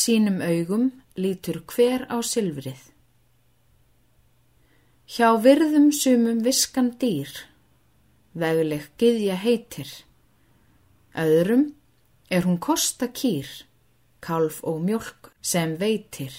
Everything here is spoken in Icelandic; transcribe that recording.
sínum augum lítur hver á silfrið. Hjá virðum sumum viskan dýr, vegleg gyðja heitir. Öðrum er hún kosta kýr, kalf og mjölk sem veitir.